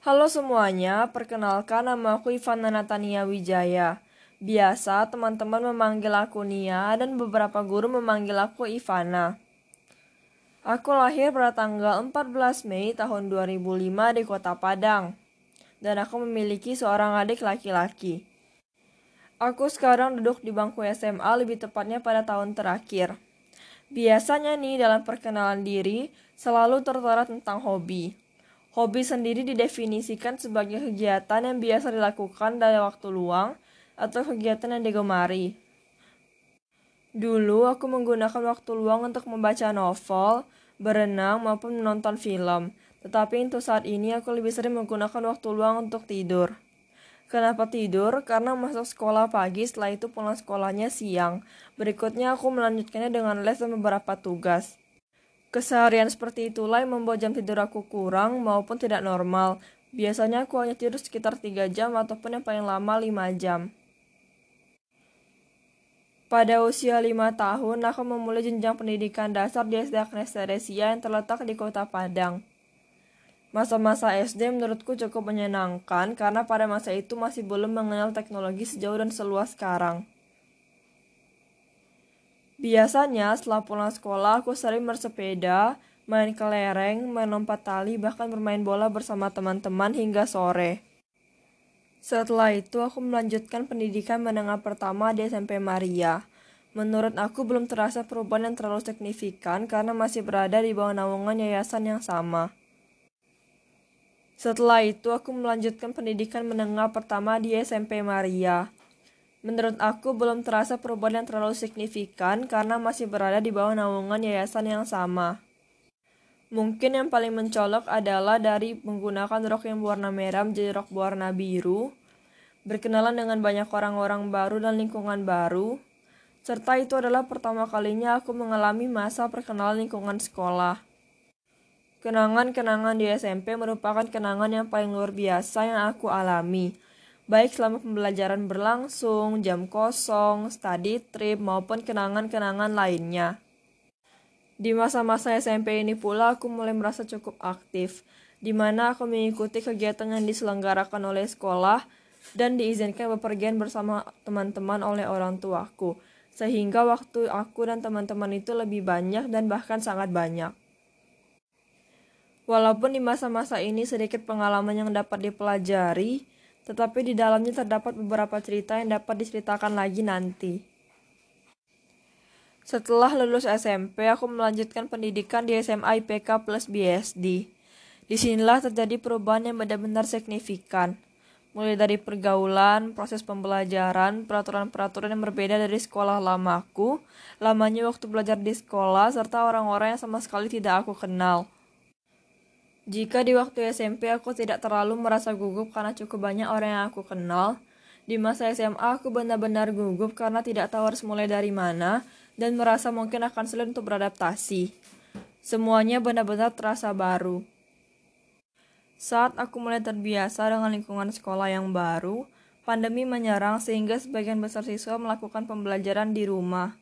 Halo semuanya, perkenalkan nama aku Ivana Natania Wijaya. Biasa teman-teman memanggil aku Nia dan beberapa guru memanggil aku Ivana. Aku lahir pada tanggal 14 Mei tahun 2005 di kota Padang. Dan aku memiliki seorang adik laki-laki. Aku sekarang duduk di bangku SMA lebih tepatnya pada tahun terakhir. Biasanya nih dalam perkenalan diri selalu tertera tentang hobi. Hobi sendiri didefinisikan sebagai kegiatan yang biasa dilakukan dari waktu luang atau kegiatan yang digemari. Dulu aku menggunakan waktu luang untuk membaca novel, berenang, maupun menonton film. Tetapi untuk saat ini aku lebih sering menggunakan waktu luang untuk tidur. Kenapa tidur? Karena masuk sekolah pagi, setelah itu pulang sekolahnya siang. Berikutnya aku melanjutkannya dengan les dan beberapa tugas. Keseharian seperti itulah yang membuat jam tidur aku kurang maupun tidak normal. Biasanya aku hanya tidur sekitar 3 jam ataupun yang paling lama 5 jam. Pada usia 5 tahun, aku memulai jenjang pendidikan dasar di SD Agnes Teresia yang terletak di kota Padang. Masa-masa SD menurutku cukup menyenangkan karena pada masa itu masih belum mengenal teknologi sejauh dan seluas sekarang. Biasanya setelah pulang sekolah aku sering bersepeda, main kelereng, main lompat tali, bahkan bermain bola bersama teman-teman hingga sore. Setelah itu aku melanjutkan pendidikan menengah pertama di SMP Maria. Menurut aku belum terasa perubahan yang terlalu signifikan karena masih berada di bawah naungan yayasan yang sama. Setelah itu aku melanjutkan pendidikan menengah pertama di SMP Maria. Menurut aku belum terasa perubahan yang terlalu signifikan karena masih berada di bawah naungan yayasan yang sama. Mungkin yang paling mencolok adalah dari menggunakan rok yang berwarna merah menjadi rok berwarna biru, berkenalan dengan banyak orang-orang baru dan lingkungan baru, serta itu adalah pertama kalinya aku mengalami masa perkenalan lingkungan sekolah. Kenangan-kenangan di SMP merupakan kenangan yang paling luar biasa yang aku alami, baik selama pembelajaran berlangsung, jam kosong, study trip, maupun kenangan-kenangan lainnya. Di masa-masa SMP ini pula aku mulai merasa cukup aktif, di mana aku mengikuti kegiatan yang diselenggarakan oleh sekolah dan diizinkan bepergian bersama teman-teman oleh orang tuaku, sehingga waktu aku dan teman-teman itu lebih banyak dan bahkan sangat banyak. Walaupun di masa-masa ini sedikit pengalaman yang dapat dipelajari, tetapi di dalamnya terdapat beberapa cerita yang dapat diceritakan lagi nanti. Setelah lulus SMP, aku melanjutkan pendidikan di SMA IPK plus BSD. Di sinilah terjadi perubahan yang benar-benar signifikan. Mulai dari pergaulan, proses pembelajaran, peraturan-peraturan yang berbeda dari sekolah lamaku, lamanya waktu belajar di sekolah, serta orang-orang yang sama sekali tidak aku kenal. Jika di waktu SMP aku tidak terlalu merasa gugup karena cukup banyak orang yang aku kenal, di masa SMA aku benar-benar gugup karena tidak tahu harus mulai dari mana dan merasa mungkin akan sulit untuk beradaptasi. Semuanya benar-benar terasa baru. Saat aku mulai terbiasa dengan lingkungan sekolah yang baru, pandemi menyerang sehingga sebagian besar siswa melakukan pembelajaran di rumah.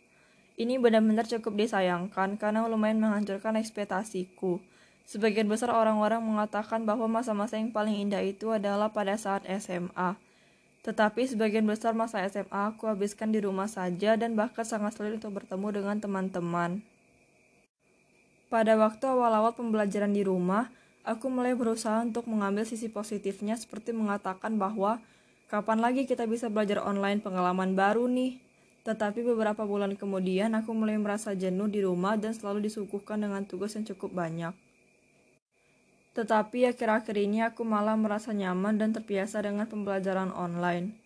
Ini benar-benar cukup disayangkan karena lumayan menghancurkan ekspektasiku. Sebagian besar orang-orang mengatakan bahwa masa-masa yang paling indah itu adalah pada saat SMA. Tetapi sebagian besar masa SMA aku habiskan di rumah saja dan bahkan sangat sulit untuk bertemu dengan teman-teman. Pada waktu awal-awal pembelajaran di rumah, aku mulai berusaha untuk mengambil sisi positifnya seperti mengatakan bahwa kapan lagi kita bisa belajar online pengalaman baru nih. Tetapi beberapa bulan kemudian aku mulai merasa jenuh di rumah dan selalu disuguhkan dengan tugas yang cukup banyak. Tetapi akhir-akhir ini aku malah merasa nyaman dan terbiasa dengan pembelajaran online.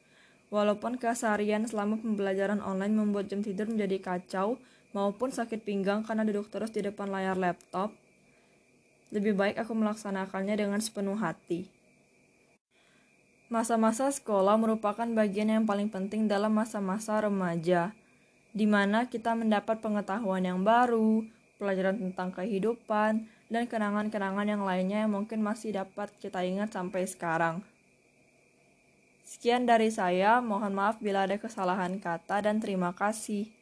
Walaupun keseharian selama pembelajaran online membuat jam tidur menjadi kacau maupun sakit pinggang karena duduk terus di depan layar laptop, lebih baik aku melaksanakannya dengan sepenuh hati. Masa-masa sekolah merupakan bagian yang paling penting dalam masa-masa remaja, di mana kita mendapat pengetahuan yang baru, pelajaran tentang kehidupan, dan kenangan-kenangan yang lainnya yang mungkin masih dapat kita ingat sampai sekarang. Sekian dari saya, mohon maaf bila ada kesalahan kata dan terima kasih.